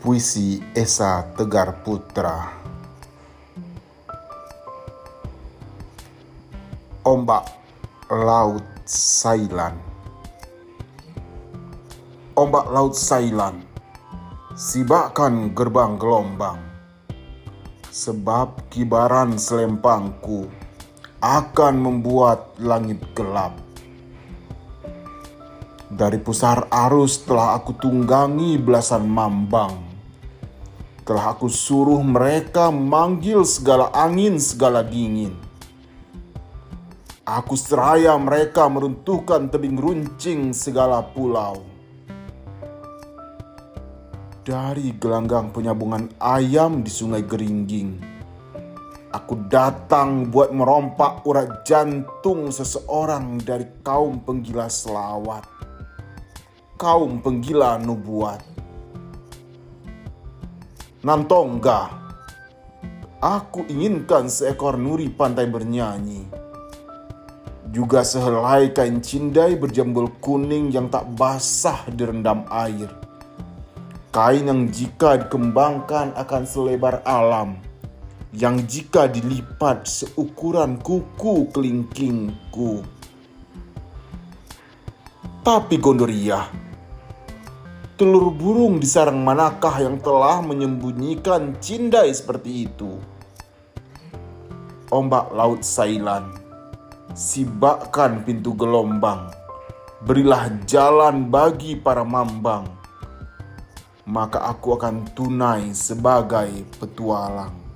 Puisi Esa Tegar Putra. Ombak Laut Sailan. Ombak Laut Sailan. Sibakkan gerbang gelombang. Sebab kibaran selempangku Akan membuat langit gelap. Dari pusar arus telah aku tunggangi belasan mambang. Telah aku suruh mereka manggil segala angin, segala dingin. Aku seraya mereka meruntuhkan tebing runcing segala pulau. Dari gelanggang penyambungan ayam di sungai Geringging, aku datang buat merompak urat jantung seseorang dari kaum penggila selawat kaum penggila nubuat. Nantongga, aku inginkan seekor nuri pantai bernyanyi. Juga sehelai kain cindai berjambul kuning yang tak basah direndam air. Kain yang jika dikembangkan akan selebar alam, yang jika dilipat seukuran kuku kelingkingku. Tapi Gondoria, telur burung di sarang manakah yang telah menyembunyikan cindai seperti itu? Ombak laut Sailan, sibakkan pintu gelombang, berilah jalan bagi para mambang, maka aku akan tunai sebagai petualang.